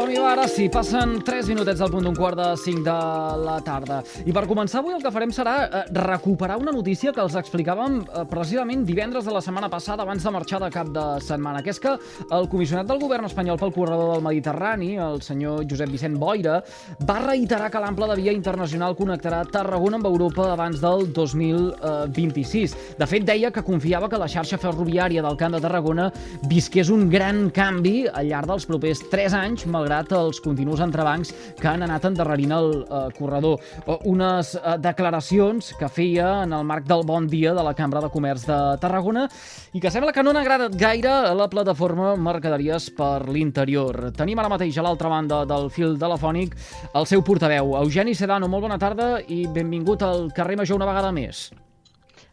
Som-hi ara, sí, passen 3 minutets al punt d'un quart de 5 de la tarda. I per començar avui el que farem serà eh, recuperar una notícia que els explicàvem eh, precisament divendres de la setmana passada abans de marxar de cap de setmana, que és que el comissionat del govern espanyol pel corredor del Mediterrani, el senyor Josep Vicent Boira, va reiterar que l'ample de via internacional connectarà Tarragona amb Europa abans del 2026. De fet, deia que confiava que la xarxa ferroviària del Camp de Tarragona visqués un gran canvi al llarg dels propers 3 anys, malgrat els continus entrebancs que han anat endarrerint el eh, corredor. Eh, Unes eh, declaracions que feia en el marc del Bon Dia de la Cambra de Comerç de Tarragona i que sembla que no n'ha agradat gaire a la plataforma Mercaderies per l'interior. Tenim ara mateix a l'altra banda del fil telefònic el seu portaveu, Eugeni Sedano. Molt bona tarda i benvingut al carrer Major una vegada més.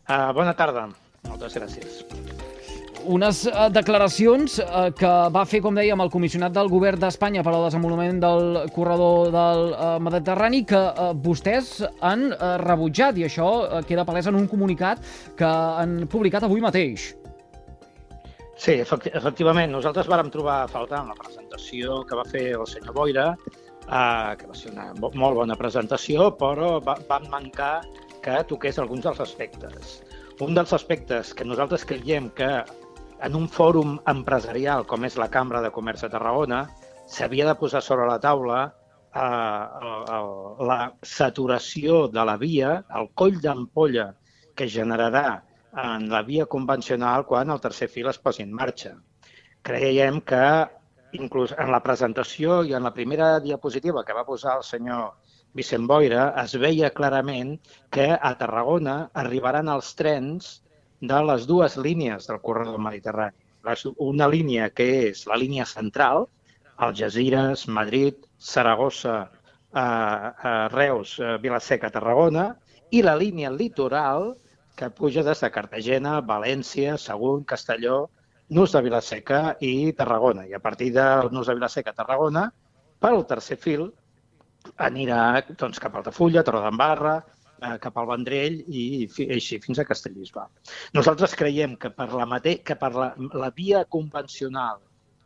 Uh, bona tarda. Moltes gràcies unes uh, declaracions uh, que va fer, com dèiem, el comissionat del govern d'Espanya per al desenvolupament del corredor del uh, Mediterrani que vostès han rebutjat i això queda palès en un comunicat que han publicat avui mateix. Sí, efecti efectivament. Nosaltres vàrem trobar a faltar en la presentació que va fer el senyor Boira, eh, que va ser una molt bona presentació, però va, mancar que toqués alguns dels aspectes. Un dels aspectes que nosaltres creiem que en un fòrum empresarial com és la Cambra de Comerç de Tarragona s'havia de posar sobre la taula eh, la saturació de la via, el coll d'ampolla que generarà en la via convencional quan el tercer fil es posi en marxa. Creiem que inclús en la presentació i en la primera diapositiva que va posar el senyor Vicent Boira es veia clarament que a Tarragona arribaran els trens de les dues línies del corredor mediterrani. Una línia que és la línia central, Algeciras, Madrid, Saragossa, eh, eh, Reus, eh, Vilaseca, Tarragona, i la línia litoral que puja des de Cartagena, València, Sagunt, Castelló, Nus de Vilaseca i Tarragona. I a partir del Nus de Vilaseca, Tarragona, pel tercer fil, anirà doncs, cap a Altafulla, Torredembarra, eh, cap al Vendrell i així fins a Castellbisbal. Nosaltres creiem que per la, mate que per la, la via convencional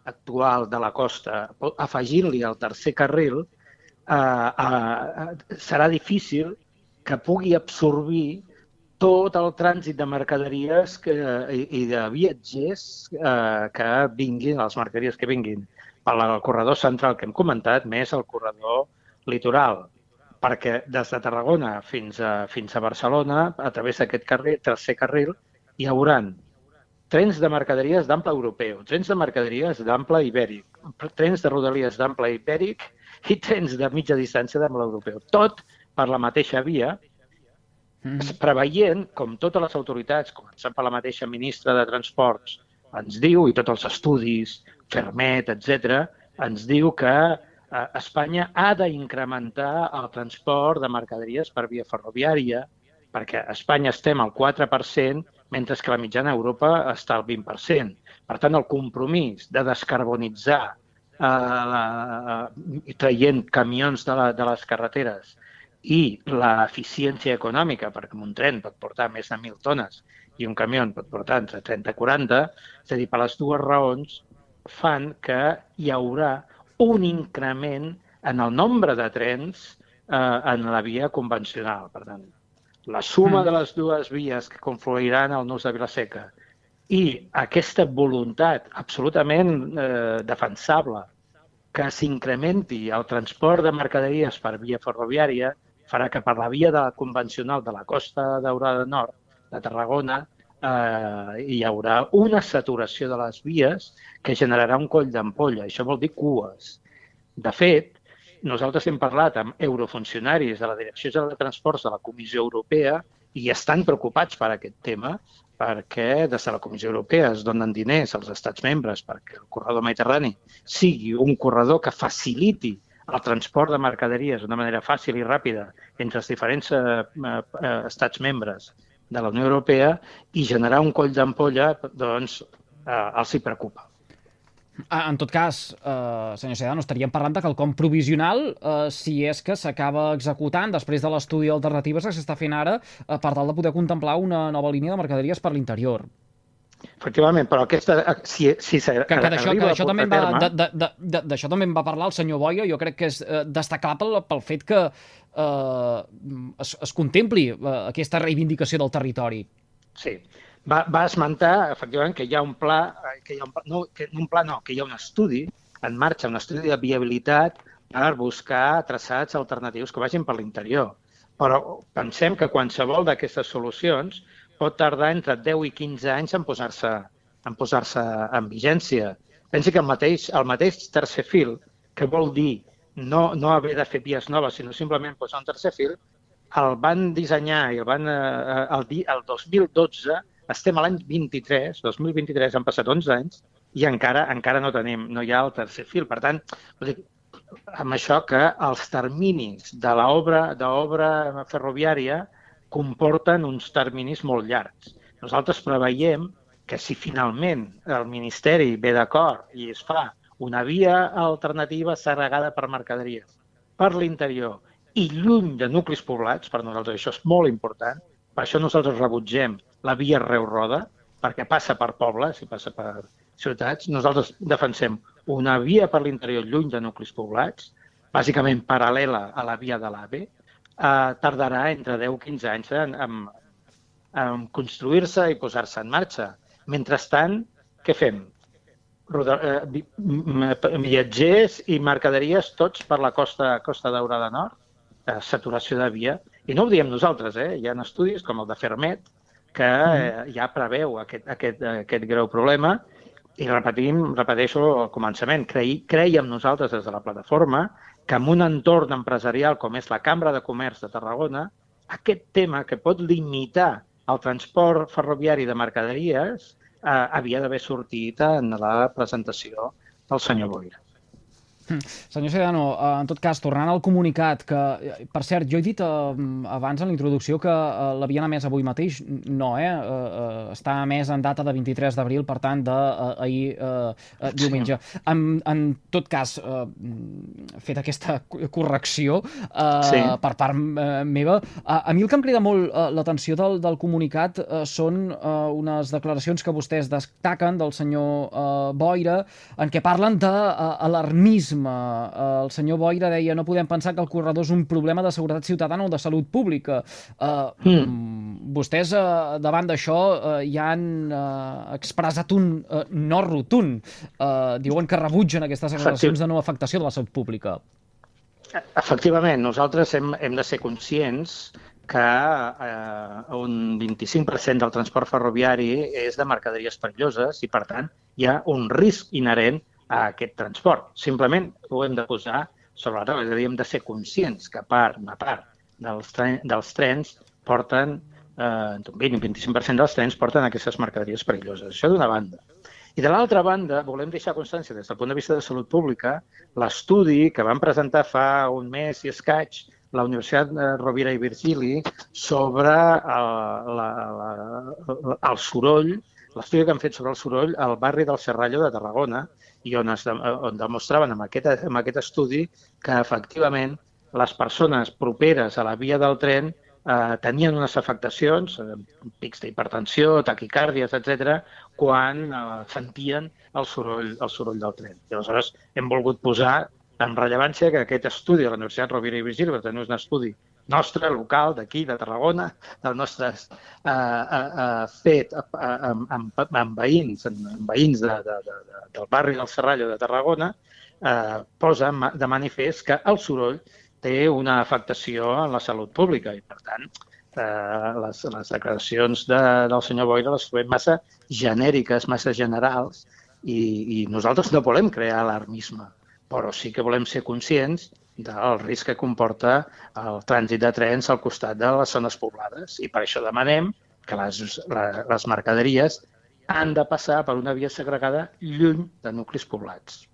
actual de la costa, afegint-li el tercer carril, eh, eh, serà difícil que pugui absorbir tot el trànsit de mercaderies que, i, i de viatgers eh, que vinguin, les mercaderies que vinguin pel corredor central que hem comentat, més el corredor litoral perquè des de Tarragona fins a, fins a Barcelona, a través d'aquest carrer, tercer carril, hi haurà trens de mercaderies d'ample europeu, trens de mercaderies d'ample ibèric, trens de rodalies d'ample ibèric i trens de mitja distància d'ample europeu. Tot per la mateixa via, mm. preveient, com totes les autoritats, començant per la mateixa ministra de Transports, ens diu, i tots els estudis, Fermet, etc, ens diu que Espanya ha d'incrementar el transport de mercaderies per via ferroviària, perquè a Espanya estem al 4%, mentre que la mitjana a Europa està al 20%. Per tant, el compromís de descarbonitzar eh, traient camions de, la, de les carreteres i l'eficiència econòmica, perquè un tren pot portar més de 1.000 tones i un camió pot portar entre 30 i 40, és a dir, per les dues raons fan que hi haurà un increment en el nombre de trens eh, en la via convencional. Per tant, la suma mm. de les dues vies que confluiran al Nus de Vilaseca i aquesta voluntat absolutament eh, defensable que s'incrementi el transport de mercaderies per via ferroviària farà que per la via de, convencional de la Costa Daurada Nord, de Tarragona, eh, hi haurà una saturació de les vies que generarà un coll d'ampolla. Això vol dir cues. De fet, nosaltres hem parlat amb eurofuncionaris de la Direcció General de Transports de la Comissió Europea i estan preocupats per aquest tema perquè des de la Comissió Europea es donen diners als estats membres perquè el corredor mediterrani sigui un corredor que faciliti el transport de mercaderies d'una manera fàcil i ràpida entre els diferents eh, eh, estats membres de la Unió Europea i generar un coll d'ampolla, doncs, eh, els hi preocupa. Ah, en tot cas, eh, senyor Sedano, estaríem parlant de quelcom provisional eh, si és que s'acaba executant després de l'estudi d'alternatives que s'està fent ara eh, per tal de poder contemplar una nova línia de mercaderies per l'interior. Efectivament, però aquesta, si, si que, que d'això que això també, va, de, de, de, d'això també en va parlar el senyor Boia, jo crec que és eh, destacar pel, pel fet que eh, es, es contempli eh, aquesta reivindicació del territori. Sí, va, va esmentar efectivament que hi ha un pla, eh, que hi ha un no, que, un pla no, que hi ha un estudi en marxa, un estudi de viabilitat per buscar traçats alternatius que vagin per l'interior. Però pensem que qualsevol d'aquestes solucions pot tardar entre 10 i 15 anys en posar-se en, posar en vigència. Pensi que el mateix, el mateix tercer fil, que vol dir no, no haver de fer vies noves, sinó simplement posar un tercer fil, el van dissenyar i el van, eh, el, el 2012, estem a l'any 23, 2023, han passat 11 anys, i encara encara no tenim, no hi ha el tercer fil. Per tant, dir, amb això que els terminis de l'obra d'obra ferroviària comporten uns terminis molt llargs. Nosaltres preveiem que si finalment el Ministeri ve d'acord i es fa una via alternativa segregada per mercaderies per l'interior i lluny de nuclis poblats, per nosaltres això és molt important, per això nosaltres rebutgem la via Reus-Roda, perquè passa per pobles i passa per ciutats. Nosaltres defensem una via per l'interior lluny de nuclis poblats, bàsicament paral·lela a la via de l'AVE, eh, tardarà entre 10 i 15 anys en, en, en construir-se i posar-se en marxa. Mentrestant, què fem? Roda, eh, viatgers i mercaderies tots per la costa, costa daurada nord, eh, saturació de via. I no ho diem nosaltres, eh? hi ha estudis com el de Fermet que eh, ja preveu aquest, aquest, aquest greu problema i repetim, repeteixo al començament, crei, creiem nosaltres des de la plataforma que en un entorn empresarial com és la Cambra de Comerç de Tarragona, aquest tema que pot limitar el transport ferroviari de mercaderies eh, havia d'haver sortit en la presentació del senyor Boira. Senyor Sedano, eh, en tot cas, tornant al comunicat, que, eh, per cert, jo he dit eh, abans en la introducció que eh, l'havien emès avui mateix. No, eh? eh? Està emès en data de 23 d'abril, per tant, d'ahir eh, eh, diumenge. Sí. En, en tot cas, eh, fet aquesta correcció eh, sí. per part eh, meva, a, a mi el que em crida molt eh, l'atenció del, del comunicat eh, són eh, unes declaracions que vostès destaquen del senyor eh, Boira, en què parlen d'alarmisme turisme. Eh, el senyor Boira deia no podem pensar que el corredor és un problema de seguretat ciutadana o de salut pública. Uh, mm. Vostès, uh, davant d'això, uh, ja han uh, expressat un uh, no rotund. Uh, diuen que rebutgen aquestes declaracions de no afectació de la salut pública. Efectivament, nosaltres hem, hem de ser conscients que eh, un 25% del transport ferroviari és de mercaderies perilloses i, per tant, hi ha un risc inherent a aquest transport. Simplement ho hem de posar sobre la taula, és a dir, hem de ser conscients que part, una part dels, tren, dels trens porten, eh, un 20 o 25% dels trens porten aquestes mercaderies perilloses. Això d'una banda. I de l'altra banda, volem deixar constància des del punt de vista de salut pública l'estudi que van presentar fa un mes i escaig la Universitat de Rovira i Virgili sobre el, la, la, el soroll, l'estudi que han fet sobre el soroll al barri del Serrallo de Tarragona, i on, es, on demostraven amb aquest, amb aquest estudi que efectivament les persones properes a la via del tren eh, tenien unes afectacions, eh, pics d'hipertensió, taquicàrdies, etc, quan eh, sentien el soroll, el soroll del tren. I aleshores hem volgut posar en rellevància que aquest estudi de la Universitat Rovira i Virgili, per tant, és un estudi nostre, local, d'aquí, de Tarragona, del nostre eh, eh, eh, fet amb, amb, amb veïns, amb veïns de, de, de, del barri del Serrallo de Tarragona, eh, posa de manifest que el soroll té una afectació en la salut pública i, per tant, eh, les, les declaracions de, del senyor Boira les trobem massa genèriques, massa generals i, i nosaltres no volem crear alarmisme, però sí que volem ser conscients del risc que comporta el trànsit de trens al costat de les zones poblades. I per això demanem que les, les mercaderies han de passar per una via segregada lluny de nuclis poblats.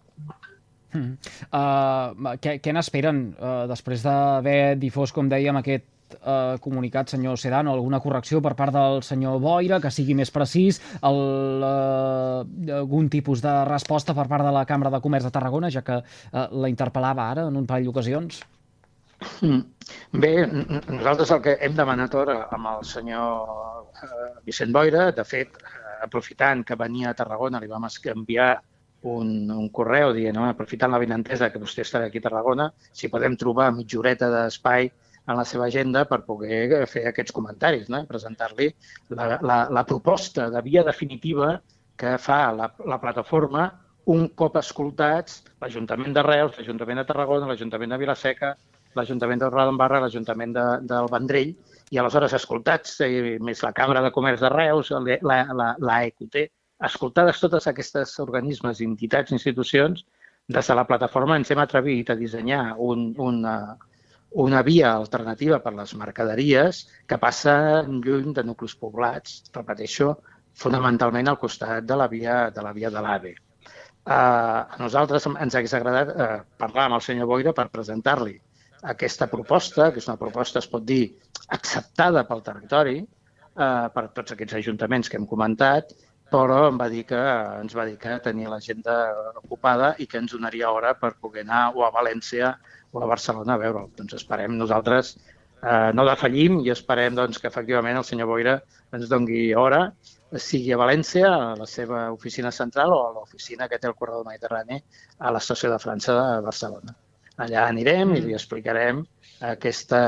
Mm. Uh, què, què n'esperen uh, després d'haver difós, com dèiem, aquest uh, comunicat, senyor Sedano, alguna correcció per part del senyor Boira, que sigui més precís, el, uh, algun tipus de resposta per part de la Cambra de Comerç de Tarragona, ja que uh, la interpel·lava ara en un parell d'ocasions? Mm. Bé, nosaltres el que hem demanat ara amb el senyor Vicent Boira, de fet, aprofitant que venia a Tarragona, li vam enviar un, un correu dient, no, aprofitant la benentesa que vostè estarà aquí a Tarragona, si podem trobar mitja horeta d'espai en la seva agenda per poder fer aquests comentaris, no? presentar-li la, la, la proposta de via definitiva que fa la, la plataforma un cop escoltats l'Ajuntament de Reus, l'Ajuntament de Tarragona, l'Ajuntament de Vilaseca, l'Ajuntament de Roda l'Ajuntament de, del Vendrell, i aleshores escoltats, eh, més la Càmera de Comerç de Reus, la, la, la EQT, escoltades totes aquestes organismes, entitats, institucions, des de la plataforma ens hem atrevit a dissenyar un, una, una via alternativa per les mercaderies que passa lluny de nuclis poblats, repeteixo, fonamentalment al costat de la via de la via de l'AVE. Uh, a nosaltres ens hagués agradat uh, parlar amb el senyor Boira per presentar-li aquesta proposta, que és una proposta, es pot dir, acceptada pel territori, uh, per tots aquests ajuntaments que hem comentat, però em va dir que, ens va dir que tenia l'agenda ocupada i que ens donaria hora per poder anar o a València o a Barcelona a veure'l. Doncs esperem nosaltres, eh, no defallim i esperem doncs, que efectivament el senyor Boira ens dongui hora sigui a València, a la seva oficina central o a l'oficina que té el corredor mediterrani a l'estació de França de Barcelona. Allà anirem i li explicarem aquesta,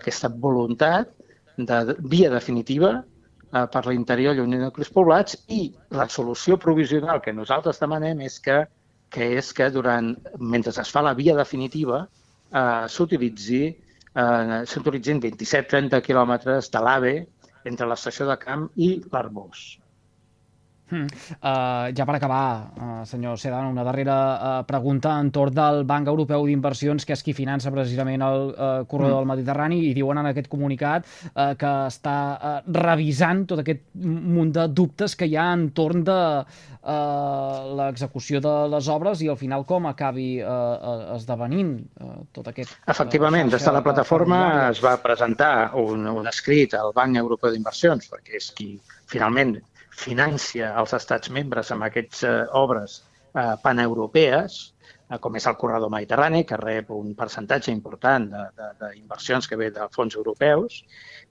aquesta voluntat de via definitiva eh, per l'interior lluny de nuclis poblats i la solució provisional que nosaltres demanem és que, que és que durant, mentre es fa la via definitiva eh, s'utilitzi eh, s'utilitzin 27-30 quilòmetres de l'AVE entre l'estació de camp i l'Arbós. Hmm. Uh, ja per acabar, uh, senyor Sedan, una darrera uh, pregunta entorn del Banc Europeu d'Inversions, que és qui finança precisament el uh, corredor mm. del Mediterrani, i diuen en aquest comunicat uh, que està uh, revisant tot aquest munt de dubtes que hi ha entorn de uh, l'execució de les obres i al final com acabi uh, esdevenint uh, tot aquest... Efectivament, des de la plataforma es va presentar un, un escrit al Banc Europeu d'Inversions, perquè és qui finalment financia els estats membres amb aquestes eh, obres eh, paneuropees, eh, com és el corredor mediterrani, que rep un percentatge important d'inversions que ve de fons europeus,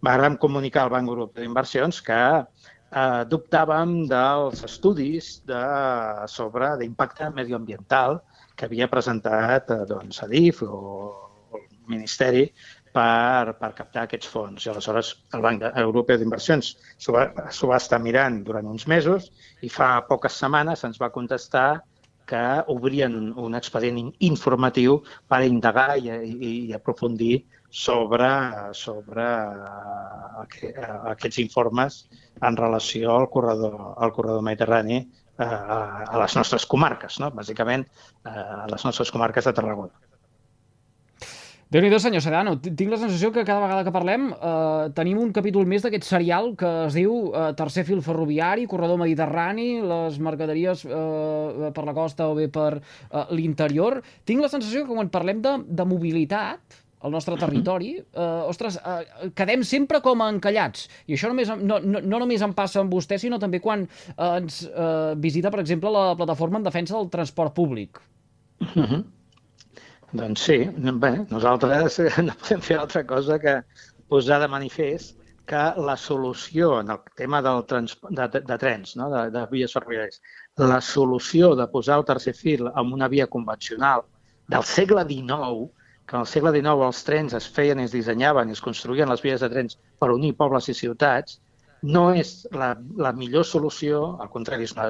vàrem comunicar al Banc Europeu d'Inversions que eh, dubtàvem dels estudis de, sobre d'impacte medioambiental que havia presentat eh, doncs, ADIF o, o el Ministeri per, per captar aquests fons. I aleshores el Banc Europeu d'Inversions s'ho va, va estar mirant durant uns mesos i fa poques setmanes ens va contestar que obrien un expedient informatiu per indagar i, i, i aprofundir sobre, sobre aquests informes en relació al corredor, al corredor mediterrani eh, a les nostres comarques, no? bàsicament eh, a les nostres comarques de Tarragona déu nhi senyor Sedano. Tinc la sensació que cada vegada que parlem eh, tenim un capítol més d'aquest serial que es diu eh, Tercer fil ferroviari, corredor mediterrani, les mercaderies eh, per la costa o bé per eh, l'interior. Tinc la sensació que quan parlem de, de mobilitat, al nostre territori, eh, ostres, eh, quedem sempre com encallats. I això només, no, no, no només em passa amb vostè, sinó també quan eh, ens eh, visita, per exemple, la plataforma en defensa del transport públic. Uh -huh. Doncs sí, bé, nosaltres no podem fer altra cosa que posar de manifest que la solució en el tema del trans, de, de, de trens, no? de, de vies ferroviàries, la solució de posar el tercer fil en una via convencional del segle XIX, que en el segle XIX els trens es feien i es dissenyaven i es construïen les vies de trens per unir pobles i ciutats, no és la, la millor solució, al contrari, és una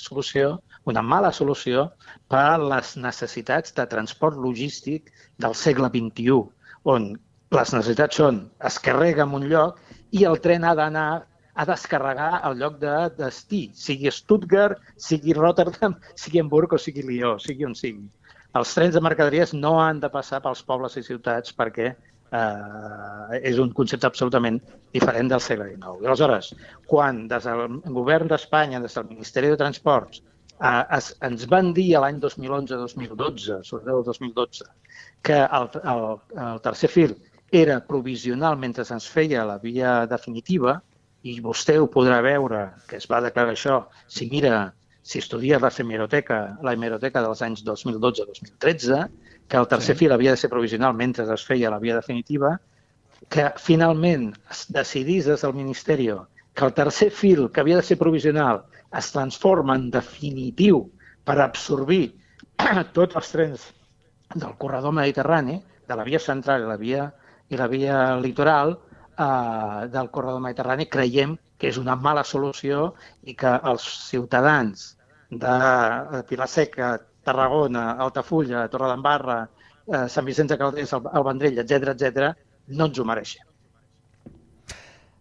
solució, una mala solució per les necessitats de transport logístic del segle XXI, on les necessitats són es carrega en un lloc i el tren ha d'anar a descarregar al lloc de destí, sigui Stuttgart, sigui Rotterdam, sigui Hamburg o sigui Lió, sigui on sigui. Els trens de mercaderies no han de passar pels pobles i ciutats perquè eh, és un concepte absolutament diferent del segle XIX. I aleshores, quan des del govern d'Espanya, des del Ministeri de Transports, eh, es, ens van dir l'any 2011-2012, sobretot el 2012, que el, el, el tercer fil era provisional mentre ens feia la via definitiva, i vostè ho podrà veure, que es va declarar això, si mira, si estudia la hemeroteca, la hemeroteca dels anys 2012-2013, que el tercer sí. fil havia de ser provisional mentre es feia la via definitiva, que finalment es decidís des del Ministeri que el tercer fil, que havia de ser provisional, es transforma en definitiu per absorbir tots els trens del corredor mediterrani, de la via central i la via, i la via litoral eh, del corredor mediterrani, creiem que és una mala solució i que els ciutadans de Pilar Seca, Tarragona, Altafulla, Torredembarra, eh, Sant Vicenç de Calders, el, el Vendrell, etc etc, no ens ho mereixem.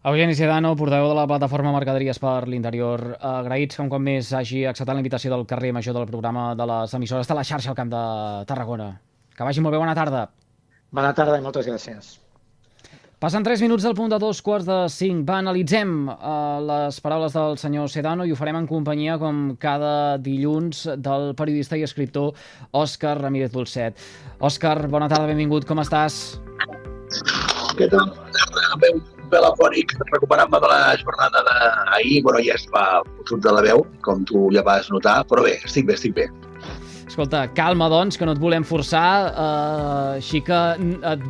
Eugeni Sedano, portaveu de la plataforma Mercaderies per l'Interior. Agraïts que un cop més hagi acceptat la invitació del carrer major del programa de les emissores de la xarxa al Camp de Tarragona. Que vagi molt bé, bona tarda. Bona tarda i moltes gràcies. Passen 3 minuts del punt de dos quarts de 5. Va, analitzem uh, les paraules del senyor Sedano i ho farem en companyia, com cada dilluns, del periodista i escriptor Òscar Ramírez Dolcet. Òscar, bona tarda, benvingut, com estàs? Què tal? Veu telefònic, recuperant-me de la jornada d'ahir, bueno, ja es va fotut de la veu, com tu ja vas notar, però bé, estic bé, estic bé. Escolta, calma, doncs, que no et volem forçar, eh, així que et,